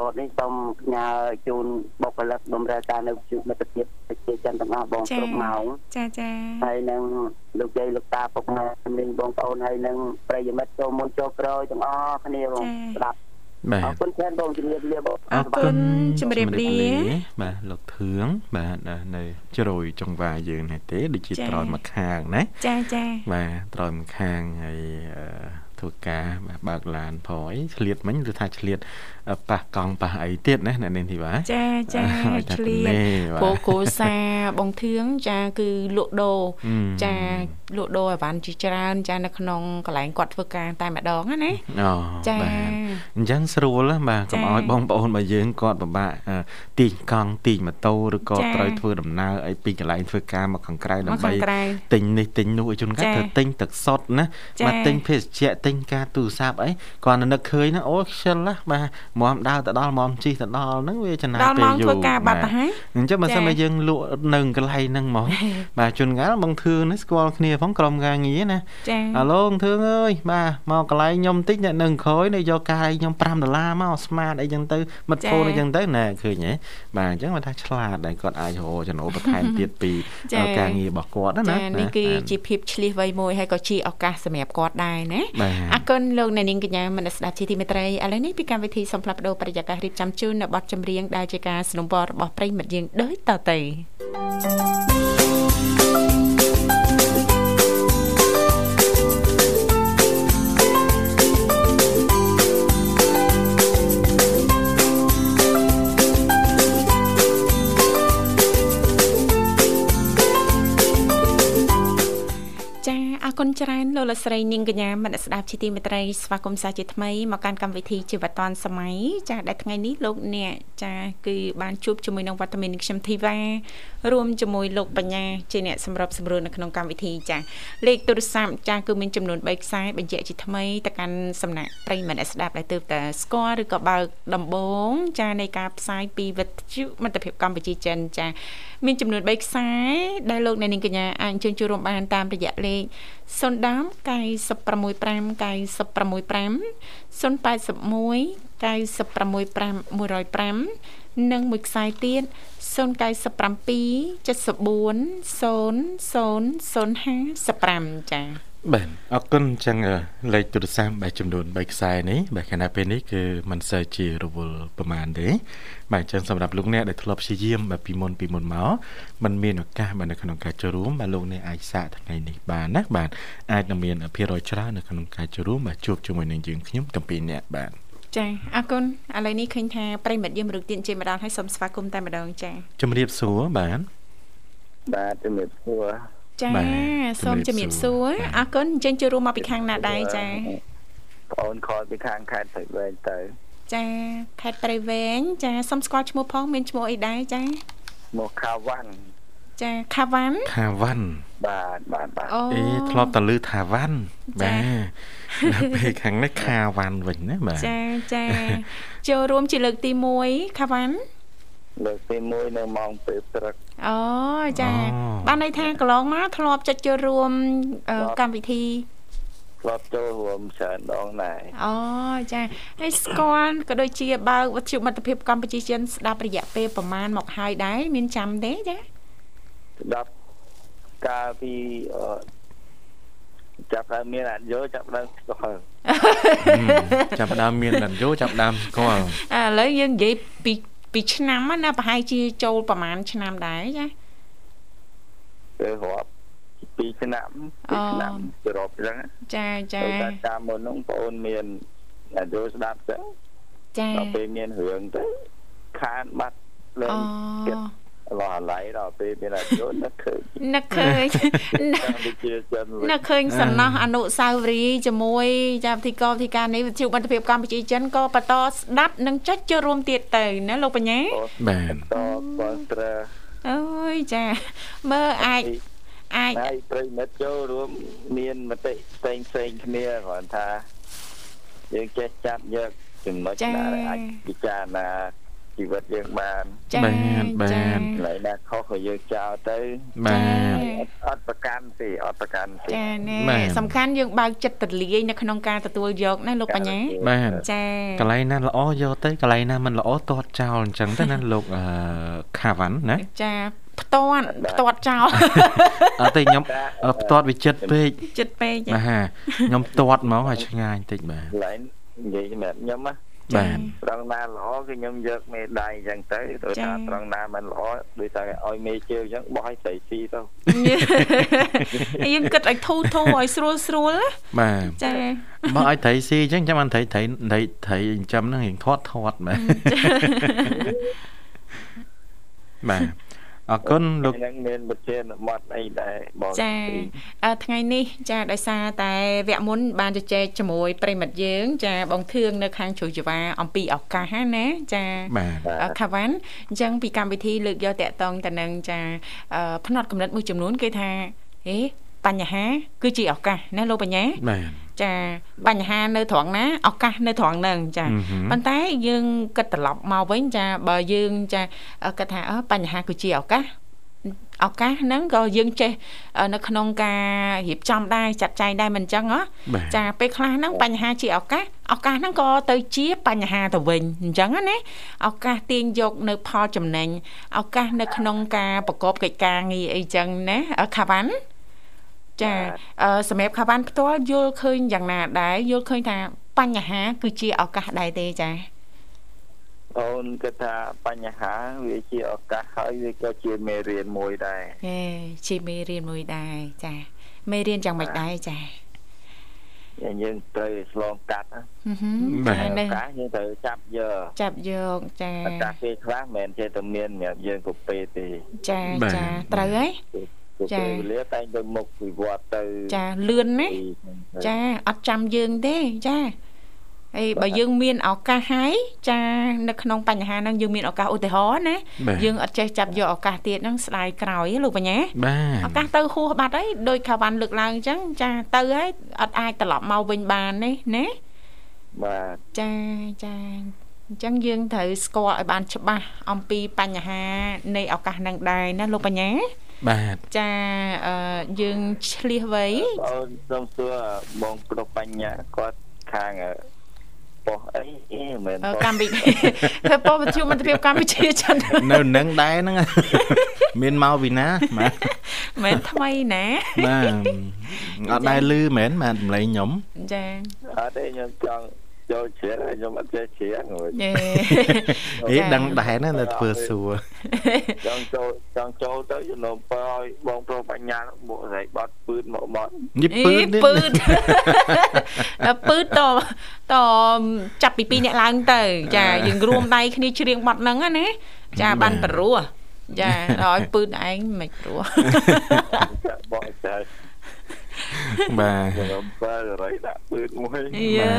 បទនេះសូមផ្ញើជូនបុគ្គលិកបម្រើការនៅជួបមិត្តភាពប្រជាជនទាំងអស់បងគ្រប់ម៉ោងចាចាហើយនឹងលោកយាយលោកតាពុកម៉ែជំនាញបងប្អូនហើយនឹងប្រិយមិត្តចូលមុនចូលក្រោយទាំងអស់គ្នាបងស្ដាប់ បាទអរគុណច្រើនបងជំរាបលាបងអរគុណជំរាបលាបាទលោកធឿងបាទនៅជ្រោយចង្វាយើងនេះទេដូចជាត្រយមកខាងណាចាចាបាទត្រយមកខាងហើយធ្វើការបើកឡានប្រយឆ្លៀតមិញឬថាឆ្លៀតប៉ះកង់ប៉ះអីទៀតណាអ្នកនាងធីវ៉ាចាចាឆ្លៀតពូកូសាបងធឿងចាគឺលក់ដូរចាលក់ដូរអីវ៉ាន់ជាច្រើន ចានៅក្នុងកន្លែងគាត់ធ្វើការតែម្ដងណាអូចាអញ្ចឹងស្រួលបាទកុំឲ្យបងប្អូនរបស់យើងគាត់ពិបាកទីងកង់ទីងម៉ូតូឬក៏ត្រូវធ្វើដំណើរអីពីកន្លែងធ្វើការមកខាងក្រៅដើម្បីទិញនេះទិញនោះឲ្យជនកាត្រូវទិញទឹកសុទ្ធណាបាទទិញភេសជ្ជៈទិញការទូរស័ព្ទអីគាត់នឹកឃើញណាអូខ្ជិលណាបាទមកដើរទៅដល់មកជិះទៅដល់ហ្នឹងវាចំណាយពេលយូរធ្វើការបាត់ទៅហើយអញ្ចឹងបើសិនមកយើងលក់នៅកន្លែងហ្នឹងហ្មងបាទជួនកាលបងធឿនេះស្គាល់គ្នាផងក្រុមការងារណាចាអាឡូងធឿអើយបាទមកកន្លែងខ្ញុំតិចអ្នកនឹងក្រោយនេះយកកាយខ្ញុំ5ដុល្លារមកស្មាតអីចឹងទៅមិត្តហ្វូនអីចឹងទៅណែឃើញហ៎បាទអញ្ចឹងគាត់ថាឆ្លាតដែរគាត់អាចរកចំណូលបន្ថែមទៀតពីការងាររបស់គាត់ណាចានេះគឺជាភាពឆ្លៀសវៃមួយហើយក៏ជាឱកាសសម្រាប់គាត់ដែរណាអរគុណលោកអ្នកនាងកញ្ញាមនស្ដាប់ជាទីមេត្រីឥឡូវនេះពីកម្មវិធីសំផ្លាប់ដោប្រយាកររៀបចំជូននៅបទចម្រៀងដែលជាការสนับสนุนរបស់ប្រិមិត្តយើងដូចតទៅ thank you អរគុណច្រើនលោកលស្រីនាងកញ្ញាមនស្ដាប់ជាទីមេត្រីស្វាគមន៍សាជាថ្មីមកកាន់កម្មវិធីជីវិតឌွန်សម័យចាដែលថ្ងៃនេះលោកអ្នកចាគឺបានជួបជាមួយនឹងវត្តមានខ្ញុំធីវ៉ារួមជាមួយលោកបញ្ញាជាអ្នកសម្របសម្រួលនៅក្នុងកម្មវិធីចាលេខទូរស័ព្ទចាគឺមានចំនួន3ខ្សែបញ្ជាក់ជាថ្មីទៅកាន់សំណាក់ប្រិយមិត្តស្ដាប់ដែលទើបតែស្គាល់ឬក៏បើកដំបងចានៃការផ្សាយពីវិទ្យុមិត្តភាពកម្ពុជាចិនចាមានចំនួន3ខ្សែដែលលោកអ្នកនាងកញ្ញាអាចអញ្ជើញចូលរួមបានតាមរយៈលេខ0ដាម965 965 081 965 105និងមួយខ្សែទៀត097 74 0005ចា៎ បាទអរគុណចឹងលេខទូរស័ព្ទបែបចំនួន3ខ្សែនេះបែបខណៈពេលនេះគឺមិនសូវជារវល់ប្រហែលទេបាទចឹងសម្រាប់លោកអ្នកដែលធ្លាប់ព្យាយាមបែបពីមុនពីមុនមកมันមានឱកាសបាទនៅក្នុងការចូលរួមបាទលោកអ្នកអាចសាកថ្ងៃនេះបានណាបាទអាចនឹងមានភារយច្រើននៅក្នុងការចូលរួមបាទជួបជាមួយនឹងយើងខ្ញុំទាំងពីរអ្នកបាទចាអរគុណឥឡូវនេះឃើញថាប្រិមិត្តយើងមរុកទៀនជាម្ដងហើយសូមស្វាគមន៍តែម្ដងចាជំរាបសួរបាទបាទជំរាបសួរ ចាសូមជំរាបសួរអរគុណអញ្ចឹងចូលរួមមកពីខាងណាដែរចាបងអូនខលពីខាងខេត្តព្រៃវែងទៅ ចាខេត្តព្រៃវែងចាសុំស្គាល់ឈ្មោះផងមានឈ្មោះអីដែរចាមកខាវ៉ាន់ចាខាវ៉ាន់ខាវ៉ាន់បាទបាទបាទអេធ្លាប់តែឮថាវ៉ាន់បាទដល់ពេលខាងនេះខាវ៉ាន់វិញណាបាទចាចាចូលរួមជាលើកទី1ខាវ៉ាន់ លើកទី1នៅម៉ោងពេលព្រឹកអូចាបានន័យថាកន្លងមកធ្លាប់ចុចចូលរួមកម្មវិធីធ្លាប់ចូលរួមច្រើនដងដែរអូចាហើយស្គាល់ក៏ដូចជាបើកវិទ្យុមិត្តភាពកម្ពុជាចិនស្ដាប់រយៈពេលប្រហែលមកហើយដែរមានចាំទេចាស្ដាប់កាលពីចាប់ដើមមានអត់យល់ចាប់ដើមស្គាល់ចាប់ដើមមានអត់យល់ចាប់ដើមស្គាល់ឥឡូវយើងនិយាយពី ពីឆ្នាំណាប្រហែលជាចូលប្រហែលឆ្នាំដែរចាពេលរាប់2ឆ្នាំ2ឆ្នាំទៅរាប់ចឹងចាចាតែតាមមុននោះបងអូនមានអាយុស្ដាប់ទៅចាដល់ពេលមានរឿងទៅខានបាត់លេងគិត ឡោះអាឡៃដល់ពេលមានអាយុនឹកឃើញនឹកឃើញនឹកឃើញសំណោះអនុស្សាវរីយ៍ជាមួយចាពិធីករពិធីការនេះវិទ្យុបន្ទភាពកម្ពុជាចិនក៏បន្តស្ដាប់និងចុចចូលរួមទៀតទៅណាលោកបញ្ញាបាទតបងត្រាអូយចាមើលអាចអាចហើយប្រិមិត្តចូលរួមមានមតិផ្សេងផ្សេងគ្នាគ្រាន់ថាយើងចេះចាប់យកចំណុចណាដែលអាចពិចារណា ជីវិតយើងបានបានបានកន្លែងណាខុសក៏យើងចោលទៅបានអត់ប្រកាន់ទេអត់ប្រកាន់ទេចាណែសំខាន់យើងបើកចិត្តទលាយនៅក្នុងការទទួលយកណាលោកបញ្ញាបានចាកន្លែងណាល្អយកទៅកន្លែងណាមិនល្អទាត់ចោលអញ្ចឹងទៅណាលោកខាវ៉ាន់ណាចាផ្ទាត់ផ្ទាត់ចោលអត់ទេខ្ញុំផ្ទាត់វាចិត្តពេកចិត្តពេកបាទខ្ញុំផ្ទាត់ហ្មងឲ្យឆ្ងាញ់តិចបាទកន្លែងនិយាយសម្រាប់ខ្ញុំណា បាទត្រង់ណាល្អគឺខ្ញុំយកមេដៃអញ្ចឹងទៅទៅថាត្រង់ណាមិនល្អដូចតែឲ្យមេជើងអញ្ចឹងបោះឲ្យស្រីស៊ីទៅយើងគិតឲ្យធូរធូរឲ្យស្រួលស្រួលបាទចាបោះឲ្យត្រីស៊ីអញ្ចឹងចាំបានត្រីត្រីត្រីត្រីចិញ្ចឹមហ្នឹងរៀងធាត់ធាត់បាទបាទ អរគុណលោកនឹងមានវិធានបទអីដែរបងចាថ្ងៃនេះចាដោយសារតែវគ្គមុន បានជជែកជាមួយប្រិមិត្តយើង ចាបងធឿងនៅខាងជ្រុយជីវ៉ាអំពីឱកាសណាចាខាវ៉ាន់អញ្ចឹងពីកម្មវិធីលើកយកតកតងតនឹងចាផ្នែកកំណត់មួយចំនួន គេថាហេបញ្ហា គឺជាឱកាសណាលោកបញ្ញាបាទ ចាបញ្ហានៅត្រង់ណាឱកាសនៅត្រង់ហ្នឹងចាប៉ុន្តែយើងគិតត្រឡប់មកវិញចាបើយើងចាគិតថាបញ្ហាគឺជាឱកាសឱកាសហ្នឹងក៏យើងចេះនៅក្នុងការរៀបចំដែរចាត់ចែងដែរមិនអញ្ចឹងហ៎ចាពេលខ្លះហ្នឹងបញ្ហាជាឱកាសឱកាសហ្នឹងក៏ទៅជាបញ្ហាទៅវិញអញ្ចឹងណាឱកាសទាញយកនៅផលចំណេញឱកាសនៅក្នុងការប្រកបកិច្ចការងារអីចឹងណាខាវ៉ាន់ ចាសម្រាប់ខាវ៉ាន់ផ្ទាល់យល់ឃើញយ៉ាងណាដែរយល់ឃើញថាបញ្ហាគឺជាឱកាសដែរទេចាអូនគិតថាបញ្ហាវាជាឱកាសហើយវាក៏ជាមេរៀនមួយដែរហេជាមេរៀនមួយដែរចាមេរៀនយ៉ាងម៉េចដែរចាយើងត្រូវឆ្លងកាត់បាទឱកាសយើងត្រូវចាប់យកចាប់យកចាឱកាសពេលខ្លះមិនមែនចេះតែមានសម្រាប់យើងទៅពេលទេចាចាត្រូវហើយ ចាវេលាតែងទៅមុខវិវត្តទៅចាលឿនណាចាអត់ចាំយើងទេចាហើយបើយើងមានឱកាសហើយចានៅក្នុងបញ្ហាហ្នឹងយើងមានឱកាសឧទាហរណ៍ណាយើងអត់ចេះចាប់យកឱកាសទៀតហ្នឹងស្ដាយក្រោយលោកបញ្ញាឱកាសទៅហួសបាត់ហើយដោយខាវ៉ាន់លើកឡើងអញ្ចឹងចាទៅហើយអត់អាចត្រឡប់មកវិញបានទេណាបាទចាចាអញ្ចឹងយើងត្រូវស្គាល់ឲ្យបានច្បាស់អំពីបញ្ហានៃឱកាសហ្នឹងដែរណាលោកបញ្ញា បាទចាអឺយើងឆ្លៀសវៃបងសូមសួរបងគ្រប់បញ្ញាគាត់ខាងប៉ុសអីអីមែនកម្មវិធីធ្វើប៉ុសវិទ្យុមិត្តភាពកម្ពុជាចិននៅនឹងដែរហ្នឹងមានមកពីណាបាទមែនថ្មីណាបាទអត់ដែរលឺមែនបាទសម្លេងខ្ញុំចាអត់ទេខ្ញុំចង់ ចូលជ្រៀងខ្ញុំអត់ចេះជ្រៀងហេហេដឹងដែរណានៅធ្វើសួរចង់ចូលចង់ចូលទៅចំណុំបើឲ្យបងប្រុសបញ្ញាមកស្រីបត់ពឺតមកបត់នេះពឺតពឺតដល់ពឺតតតចាប់ពី2អ្នកឡើងទៅ ចាយើងរួមដៃគ្នាច្រៀងបត់ហ្នឹងណាចាបានព្រោះចាដល់ឲ្យពឺតឯងមិនព្រោះបងចា បាទខ្ញុំបើរៃដាក់ពឺតមួយយ៉ា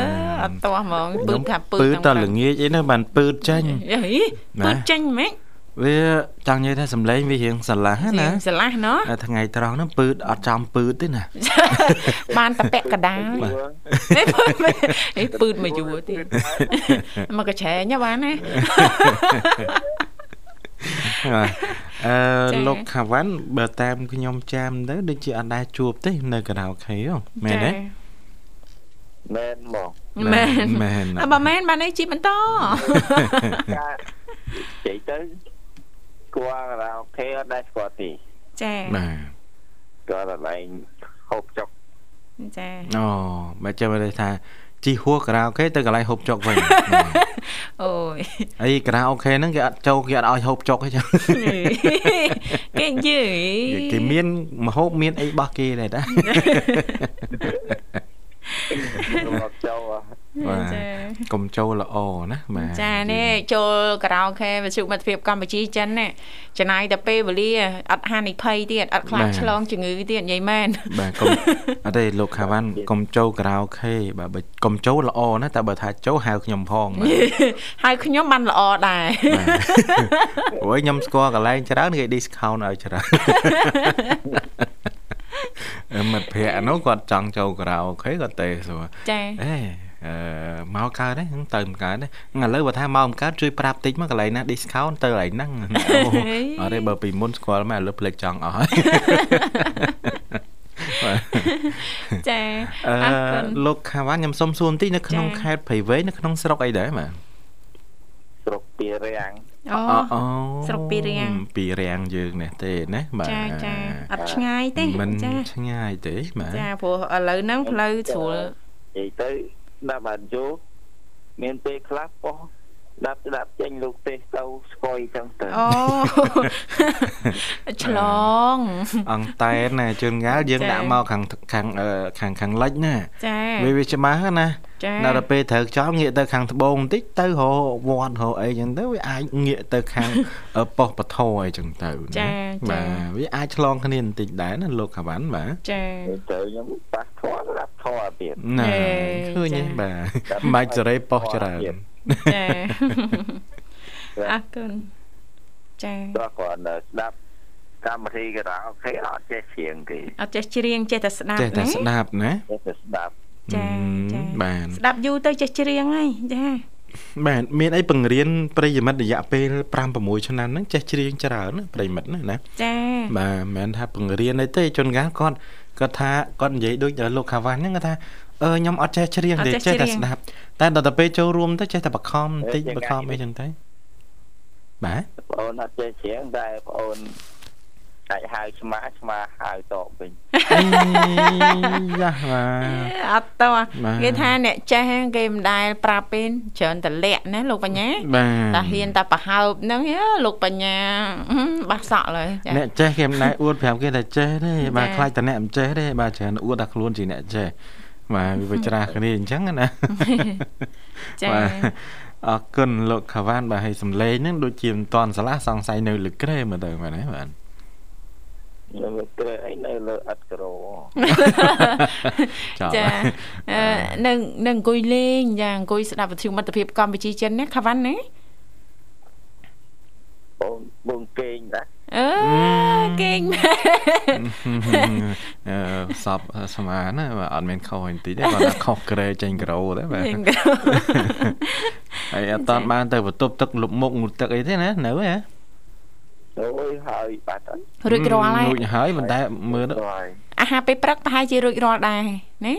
អត់ទាស់ហ្មងពឺតថាពឺតពឺតតល្ងាចអីណាបានពឺតចាញ់ពឺតចាញ់ហ្មងវាចង់និយាយថាសំឡេងវារៀងស្រឡះណាស្រឡះណោះថ្ងៃត្រង់ហ្នឹងពឺតអត់ចំពឺតទេណាបានតពាក់កដាលអីពឺតមកយូរទៀតមកកញ្ឆែងបានណា អឺលោកខាវ៉ាន់បើតាមខ្ញុំចាំទៅដូចជាអត់ដែរជួបទេនៅការាអូខេហ៎មែនទេមែនមកមែនមែនបើមែនបានអីជីបន្តជ័យទៅគួរការាអូខេអត់ដែរស្គាល់ទេចាបាទគាត់តែឡើងហូបចុកចាអូបើចាំមើលថា ជីហួរការ៉ាអូខេទៅកន្លែងហូបចុកវិញអូយអីការ៉ាអូខេហ្នឹងគេអត់ចូលគេអត់ឲ្យហូបចុកទេចឹងគេយឺគេមានមហូបមានអីរបស់គេដែរតាមកចូល បាទកុំចូលល្អណាបាទចានេះចូលការ៉ាអូខេវិទ្យុមិត្តភាពកម្ពុជាចិនណាចំណាយតែពេលវេលាអត់ហានិភ័យទៀតអត់ខ្លាចឆ្លងជំងឺទៀតនិយាយមែនបាទកុំអត់ទេលោកខាវ៉ាន់កុំចូលការ៉ាអូខេបាទកុំចូលល្អណាតែបើថាចូលហៅខ្ញុំផងហៅខ្ញុំបានល្អដែរអូយខ្ញុំស្គាល់កន្លែងច្រើនគេ discount ឲ្យច្រើនមិត្តភ័ក្ដិនោះគាត់ចង់ចូលការ៉ាអូខេគាត់ទេសួរចាអេ អឺមកកើតទេទៅមិនកើតទេឥឡូវបើថាមកមិនកើតជួយប្រាប់តិចមកកន្លែងណា discount ទៅកន្លែងហ្នឹងអត់ទេបើពីមុនស្គាល់មកឥឡូវភ្លេចចង់អស់ហើយចាអឺលោកខាវ៉ាខ្ញុំសុំសួរបន្តិចនៅក្នុងខេត្តព្រៃវែងនៅក្នុងស្រុកអីដែរបាទស្រុកពីរាំងអូស្រុកពីរាំងពីរាំងយើងនេះទេណាបាទចាចាអត់ឆ្ងាយទេមិនឆ្ងាយទេបាទចាព្រោះឥឡូវហ្នឹងផ្លូវស្រួលនិយាយទៅ ដាក់បានយូរមានពេលខ្លះបោះដាប់ស្ដាប់ចេញលោកទេសទៅស្គយចឹងទៅអូឆ្លង អង្តែនណាជួនកាលយើងដាក់មកខាងខាងខាងខាងលិចណាចាវាវាច្បាស់ណា ដល់ទៅពេលត្រូវខ្យល់ងាកទៅខាងត្បូងបន្តិចទៅរវត្តរអីចឹងទៅវាអាចងាកទៅខាងប៉ុស្តិ៍ពធអីចឹងទៅចាបាទវាអាចឆ្លងគ្នាបន្តិចដែរណាលោកខាវ៉ាន់បាទចាទៅខ្ញុំប៉ះធွာរាប់ធွာទៀតណាឃើញទេបាទមិនសេរីប៉ុស្តិ៍ច្រើនចាអរគុណចាដល់គាត់ស្ដាប់កម្មវិធីក៏ដល់អូខេអត់ចេះច្រៀងទេអត់ចេះច្រៀងចេះតែស្ដាប់ចេះតែស្ដាប់ណាចេះតែស្ដាប់ ចាចាបាទស្ដាប់យូរទៅចេះច្រៀងហើយចាបាទមានអីបង្រៀនប្រិយមិត្តរយៈពេល5 6ឆ្នាំហ្នឹងចេះច្រៀងច្រើនប្រិយមិត្តណាណាចាបាទមិនមែនថាបង្រៀនអីទេជួនកាលគាត់គាត់ថាគាត់និយាយដូចលោកខាវ៉ាន់ហ្នឹងគាត់ថាអឺខ្ញុំអត់ចេះច្រៀងទេចេះតែស្ដាប់តែដល់ទៅពេលចូលរួមទៅចេះតែបខំបន្តិចបខំអីចឹងទៅបាទបងអូនអត់ចេះច្រៀងតែបងអូន អាចហៅឆ្មាឆ្មាហៅតបវិញយ៉ាអត់តគេថាអ្នកចេះគេមិនដែលប្រាប់ពេលច្រើនតលាក់ណាលោកបញ្ញាតែហ៊ានតែប្រហើបហ្នឹងលោកបញ្ញាបាសសក់លើអ្នកចេះគេមិនដែលអួតប្រាប់គេថាចេះទេបាទខ្លាចតែអ្នកមិនចេះទេបាទច្រើនអួតថាខ្លួនជាអ្នកចេះបាទវាច្រាស់គ្នាអញ្ចឹងណាចា៎អរគុណលោកខាវ៉ានបាទហើយសំឡេងហ្នឹងដូចជាមិនតន់ឆ្លាស់សង្ស័យនៅលើក្រែមើលទៅមែនទេបាទ នៅលើក្រែអីនៅលើអត់ក្រូចានឹងនឹងអង្គុយលេងចាអង្គុយស្ដាប់វិទ្យុមិត្តភាពកម្ពុជាចិនណាខាវ៉ាន់ណាបងបងគេងដែរអឺគេងអឺសពស្មានណាអត់មានខុសបន្តិចទេគាត់ថាខុសក្រែចេញក្រូទេបាទហើយអត់តាន់បានទៅបន្ទប់ទឹកលុបមុខងូតទឹកអីទេណានៅហ៎ អូយហើយបាត់រួចរាល់ហើយរួចហើយមិនតែមើលអាហារពេលព្រឹកប្រហែលជារួចរាល់ដែរណា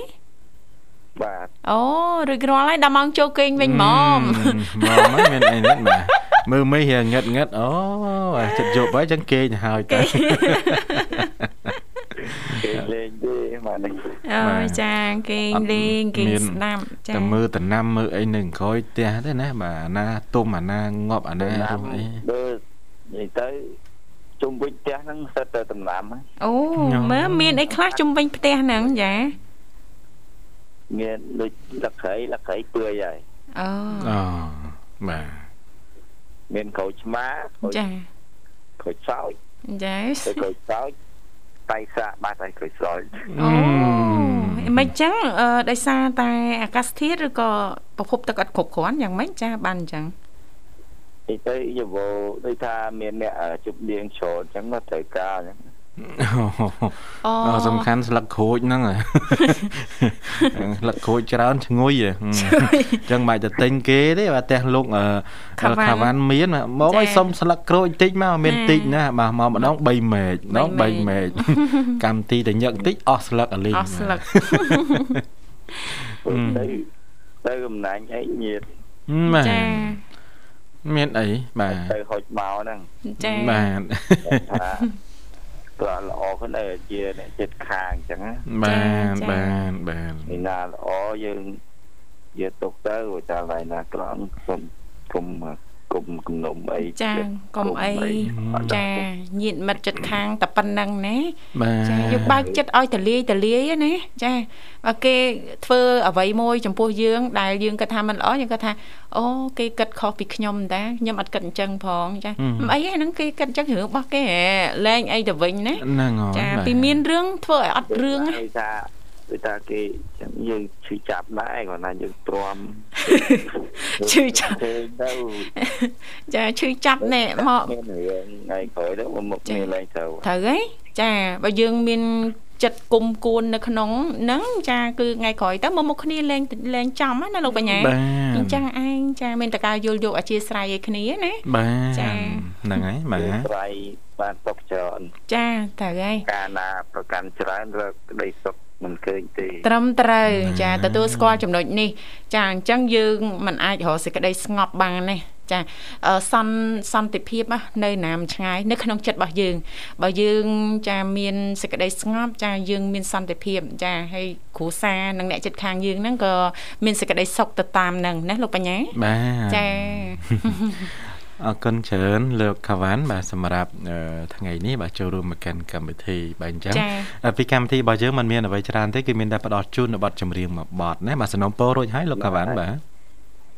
បាទអូរួចរាល់ហើយដល់ម៉ោងចូលគេងវិញហ្មងមកមិនមានអីនេះបាទមើលមីរៀងងឹតងឹតអូចិត្តយប់ហើយចឹងគេងហើយតើគេលេងទេមកនេះអូចាគេលេងគេស្ដាប់ចាតែមើលតំណាំមើលអីនៅក្រោយផ្ទះទេណាបាទអាណាទុំអាណាងាប់អាណារុំអីមើលនិយាយ ទៅជុំវិញផ្ទះហ្នឹងសិតតែតំណាំអូមើលមានអីខ្លះជុំវិញផ្ទះហ្នឹងចាមានដូចលក្ខីលក្ខីពឿយហើយអូអូបាទមានក្រូចឆ្មាចាក្រូចសោចចាក្រូចសោចតៃសាបាត់ហើយក្រូចសោចអូមិនចឹងដោយសារតែអាកាសធាតុឬក៏ប្រភពទឹកអត់គ្រប់គ្រាន់យ៉ាងម៉េចចាបានអញ្ចឹង ទីទៅយវោដូចថាមានអ្នកជប់លៀងច្រើនអញ្ចឹងត្រូវការអញ្ចឹងអូសំខាន់ស្លឹកក្រូចហ្នឹងស្លឹកក្រូចច្រើនឈ្ងុយអញ្ចឹងមិនអាចទៅទិញគេទេបាទផ្ទះលោកខាវ៉ាន់មានមកឲ្យសុំស្លឹកក្រូចតិចមកមានតិចណាបាទមកម្ដង3ម៉ែកម្ដង3ម៉ែកម្មទីតែញឹកតិចអស់ស្លឹកអលីងអស់ស្លឹកទៅទៅកំណាញ់អីញាតចា មានអីបាទទៅហុចមកហ្នឹងចាបាទព្រោះល្អខ្លួនឯងជាអ្នកចិត្តខាងអញ្ចឹងបាទបាទបាទឯណាល្អយើងយកទុកទៅតែឡើយណាក្រំគុំគុំ គុំគំនុំអីចាកុំអីចាញាតមិត្តចិត្តខាងតែប៉ុណ្្នឹងណាចាយើងបើកចិត្តឲ្យតលាយតលាយណាចាបើគេធ្វើអ្វីមួយចំពោះយើង ដែលយើងគិតថាមិនល្អយើងគិតថាអូគេគិតខុសពីខ្ញុំតាខ្ញុំអត់គិតអញ្ចឹងផងចាមិនអីហ្នឹងគេគិតអញ្ចឹងរឿងរបស់គេលែងអីទៅវិញណាហ្នឹងហើយចាពីមានរឿងធ្វើឲ្យអត់រឿងណា ថាគឺថាគេយើងឈឺចាប់ដែរគាត់ថាយើងទ្រាំឈឺចាប់ទៅចាឈឺចាប់ណែមកមានរឿងថ្ងៃក្រោយទៅមកមានឡើងទៅត្រូវហីចាបើយើងមានចិត្តគុំគួននៅក្នុងហ្នឹងចាគឺថ្ងៃក្រោយទៅមកមុខគ្នាលែងលែងចំណាលោកបញ្ញាអញ្ចឹងឯងចាមានតការយល់យកអធិស្ស្រ័យឲ្យគ្នាណាបាទចាហ្នឹងហើយបាទស្រ័យបានຕົកច្រើនចាត្រូវហើយកាលណាប្រកាន់ច្រើនរកក្តីសុខ មិនឃើញទេ ត្រឹមត្រូវចាទទួលស្គាល់ចំណុចនេះ ចាអញ្ចឹងយើងមិនអាចរកសេចក្តីស្ងប់បានទេចាសន្សន្តិភាពនៅណាមឆ្ងាយនៅក្នុងចិត្តរបស់យើងបើយើងចាមានសេចក្តីស្ងប់ចាយើងមានសន្តិភាពចាហើយគ្រួសារនិងអ្នកចិត្តខាងយើងហ្នឹងក៏មានសេចក្តីសុខទៅតាមហ្នឹងណាលោកបញ្ញាបាទចា អរគុណច្រើនលោកខាវ៉ាន់បាទសម្រាប់ថ្ងៃនេះបាទចូលរួមមកកាន់កម្មវិធីបាទអញ្ចឹងពីកម្មវិធីរបស់យើងมันមានអ្វីច្រើនទេគឺមានតែផ្ដោតជូននៅប័ណ្ណចម្រៀងមួយប័ណ្ណណាបាទសំណុំពររួចហើយលោកខាវ៉ាន់បាទ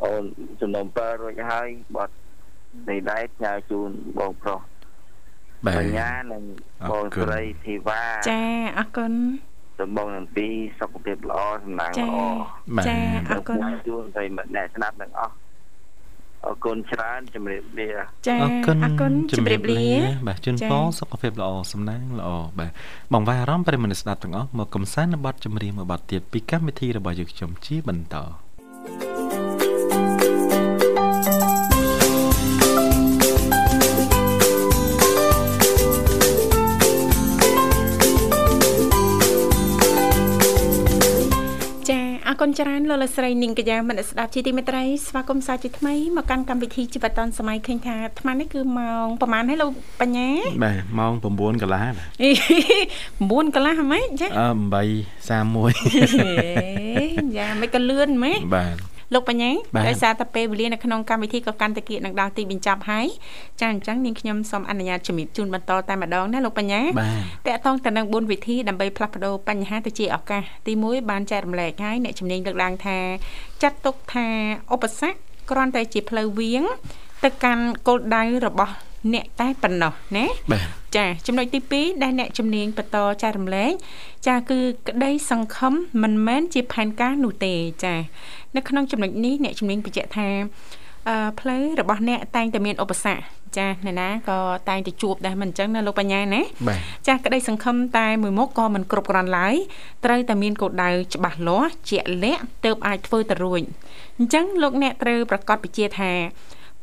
អូនសំណុំពររួចហើយប័ណ្ណនេះដែរផ្ញើជូនបងប្រុសបញ្ញានិងបងស្រីធីវ៉ាចាអរគុណដំបងនឹងពីសុខភាពល្អសំណាងល្អចាអរគុណជូនប្រិមិត្តអ្នកស្ដាប់ទាំងអស់ អរគុណច្រើនជំរាបលាចាអរគុណអរគុណជំរាបលា បាទជូនពរសុខភាពល្អសំណាងល្អបាទបងវាអារម្មណ៍ប្រិមនស្ដាប់ទាំងអស់មកកំសាន្តនៅបទចម្រៀងមួយបទទៀតពីកម្មវិធីរបស់យើងខ្ញុំជាបន្តអរ គុណច្រើនលោកលស្រីនីងកញ្ញាមនស្ដាប់ជាទីមេត្រីស្វាគមន៍សាជាថ្មីមកកាន់កម្មវិធីជីវិតឌុនសម័យឃើញថាអាត្មានេះគឺម៉ោងប្រហែលហើយលោកបញ្ញាបាទម៉ោង9កន្លះ9កន្លះហ្មងចាអឺ8:31យ៉ាមិនក៏លឿនហ្មងបាទ លោកបញ្ញាដោយសារតែពេលវេលានៅក្នុងកម្មវិធីក៏កាន់តែគៀកនឹងដល់ទីបញ្ចប់ហើយចាអញ្ចឹងនាងខ្ញុំសូមអនុញ្ញាតជំរាបជូនបន្តតែម្ដងណាលោកបញ្ញាតកតងទៅនឹង4វិធីដើម្បីផ្លាស់ប្ដូរបញ្ហាទៅជាឱកាសទី1បានចែករំលែកហើយអ្នកជំនាញលើកឡើងថាចាត់ទុកថាឧបសគ្គគ្រាន់តែជាផ្លូវវាងទៅកាន់គោលដៅរបស់ អ្នកតែប៉ុណ្ណោះណាចាចំណុចទី2ដែលអ្នកជំនាញបន្តចែករំលែកចាគឺក្តីសង្ឃឹមមិនមែនជាផែនការនោះទេចានៅក្នុងចំណុចនេះអ្នកជំនាញបញ្ជាក់ថាអឺផ្លូវរបស់អ្នកតែងតែមានឧបសគ្គចាអ្នកណាក៏តែងតែជួបដែរមិនអញ្ចឹងណាលោកបញ្ញាណាចាក្តីសង្ឃឹមតែមួយមុខក៏មិនគ្រប់គ្រាន់ឡើយត្រូវតែមានគោលដៅច្បាស់លាស់ជាក់លាក់ទើបអាចធ្វើទៅរួចអញ្ចឹងលោកអ្នកត្រូវប្រកាសពជាថា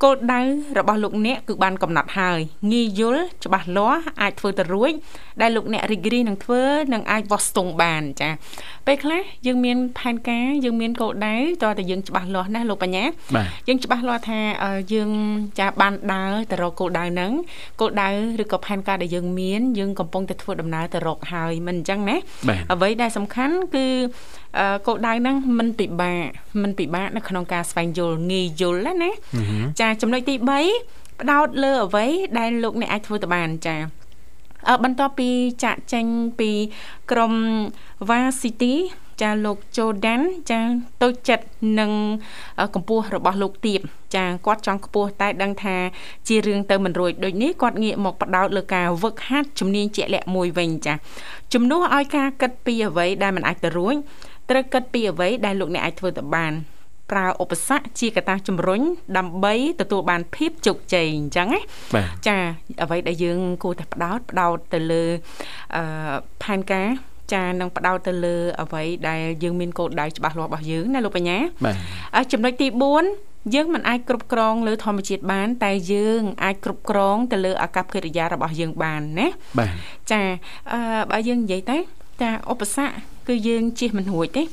គោលដៅរបស់លោកអ្នកគឺបានកំណត់ហើយងាយយល់ច្បាស់លាស់អាចធ្វើទៅរួចដែលលោកអ្នករីករាយនឹងធ្វើនឹងអាចវាស់ស្ទង់បានចាពេលខ្លះយើងមានផែនការយើងមានគោលដៅតើតែយើងច្បាស់លាស់ណាលោកបញ្ញាយើងច្បាស់លាស់ថាយើងចាបានដើរទៅរកគោលដៅហ្នឹងគោលដៅឬក៏ផែនការដែលយើងមានយើងកំពុងតែធ្វើដំណើរទៅរកហើយមិនអញ្ចឹងណាអ្វីដែលសំខាន់គឺគោលដៅហ្នឹងមិនពិបាកមិនពិបាកនៅក្នុងការស្វែងយល់ងាយយល់ណាចាចំណុចទី3ផ្ដោតលើអ្វីដែលលោកអ្នកអាចធ្វើទៅបានចាបន្ទាប់ពីចាក់ចេញពីក្រុម Varsity ចាលោក Jordan ចាតូចចិត្តនឹងកម្ពស់របស់លោកទៀបចាគាត់ចង់ខ្ពស់តែដឹងថាជារឿងទៅមិនរួចដូចនេះគាត់ងាកមកបដោតលើការវឹកហាត់ជំនាញជាក់លាក់មួយវិញចាជំនួសឲ្យការគិតពីអ្វីដែលមិនអាចទៅរួចត្រូវគិតពីអ្វីដែលលោកអ្នកអាចធ្វើទៅបាន ប្រើឧបសគ្គជាកត្តាជំរុញដើម្បីទទួលបានភាពជោគជ័យអញ្ចឹងណាចាអ្វីដែលយើងគួរតែផ្ដោតផ្ដោតទៅលើអឺផែនការចានឹងផ្ដោតទៅលើអ្វីដែលយើងមានគោលដៅច្បាស់លាស់របស់យើងណាលោកបញ្ញាបាទចំណុចទី4យើងមិនអាចគ្រប់គ្រងលើធម្មជាតិបាន តែយើងអាចគ្រប់គ្រងទៅលើអាកប្បកិរិយារបស់យើងបានណាបាទចាអឺបើយើងនិយាយទៅចាឧបសគ្គគឺយើងជៀសមិនរួចទេ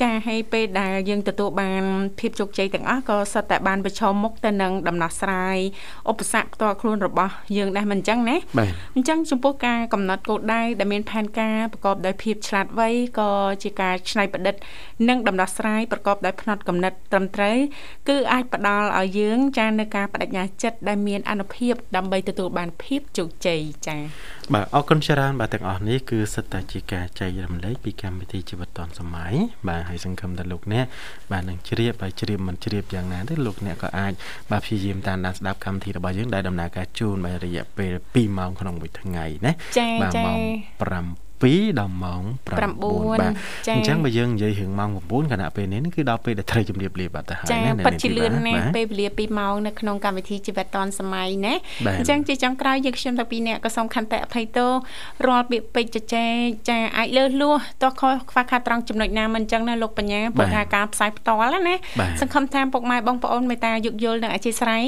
ចាហើយពេលដែលយើងទទួលបានភាពជោគជ័យទាំងអស់ក៏សុទ្ធតែបានប្រឈមមុខទៅនឹងដំណោះស្រាយឧបសគ្គផ្ទាល់ខ្លួនរបស់យើងដែរមិនអញ្ចឹងណាអញ្ចឹងចំពោះការកំណត់គោលដៅដែលមានផែនការប្រកបដោយភាពឆ្លាតវៃក៏ជាការច្នៃប្រឌិត និងដំណោះស្រាយប្រកបដោយផ្នត់គំនិតត្រឹមត្រូវគឺអាចផ្ដល់ឲ្យយើងចានៅការបដិញ្ញាចិត្តដែលមានអនុភាពដើម្បីទទួលបានភាពជោគជ័យចា៎ បាទអរគុណច្រើនបាទទាំងអស់នេះគឺសិតតែជាការចែករំលែកពីកម្មវិធីជីវិតឌុនសម័យបាទហើយសង្ឃឹមថាលោកអ្នកបាទនឹងជ្រាបហើយជ្រាបមិនជ្រាបយ៉ាងណាទេលោកអ្នកក៏អាចបាទព្យាយាមតាមដានស្ដាប់កម្មវិធីរបស់យើងដែលដំណើរការជូនបាទរយៈពេល2ម៉ោងក្នុងមួយថ្ងៃណាបាទម៉ោង5 7ដល់ម៉ោង9បាទអញ្ចឹងបើយើងនិយាយរឿងម៉ោង9គណៈពេលនេះគឺដល់ពេលដែលត្រូវជម្រាបលាបាត់ទៅហើយណាចាប៉ិតជាលឿនណាស់ពេលវេលា2ម៉ោងនៅក្នុងកម្មវិធីជីវិតឌុនសម័យណាអញ្ចឹងជាចុងក្រោយយើងខ្ញុំទាំងពីរនាក់ក៏សូមខន្តិអភ័យទោសរាល់ពាក្យពេចន៍ចែកចាអាចលើសលួសតោះខុសខ្វះខាតត្រង់ចំណុចណាមិនអញ្ចឹងណាលោកបញ្ញាព្រោះថាការផ្សាយផ្ទាល់ណាសង្ឃឹមថាពុកម៉ែបងប្អូនមេត្តាយោគយល់និងអធិស្ឋាន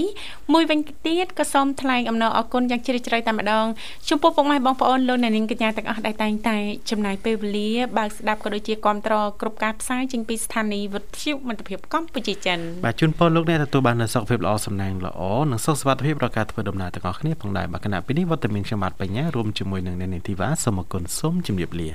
មួយវិញទៀតក៏សូមថ្លែងអំណរអគុណយ៉ាងជ្រាលជ្រៅតែម្ដងចំពោះពុកម៉ែបងប្អូនលោកអ្នកនាងកញ្ញាទាំងអស់ដែលតែងតែចំណាយពេលវេលាបើកស្ដាប់ក៏ដូចជាគ្រប់ត្រគ្រប់ការផ្សាយចេញពីស្ថានីយ៍វិទ្យុមិត្តភាពកម្ពុជាចិនបាទជូនពរលោកអ្នកទទួលបាននូវសុខភាពល្អសំណាងល្អនិងសុខសុវត្ថិភាពដល់ការធ្វើដំណើរទាំងអស់គ្នាផងដែរបាទគណៈពេលនេះវត្តមានខ្ញុំបាទបញ្ញារួមជាមួយនឹងអ្នកនាងធីវ៉ាសូមអគុណសូមជម្រាបលា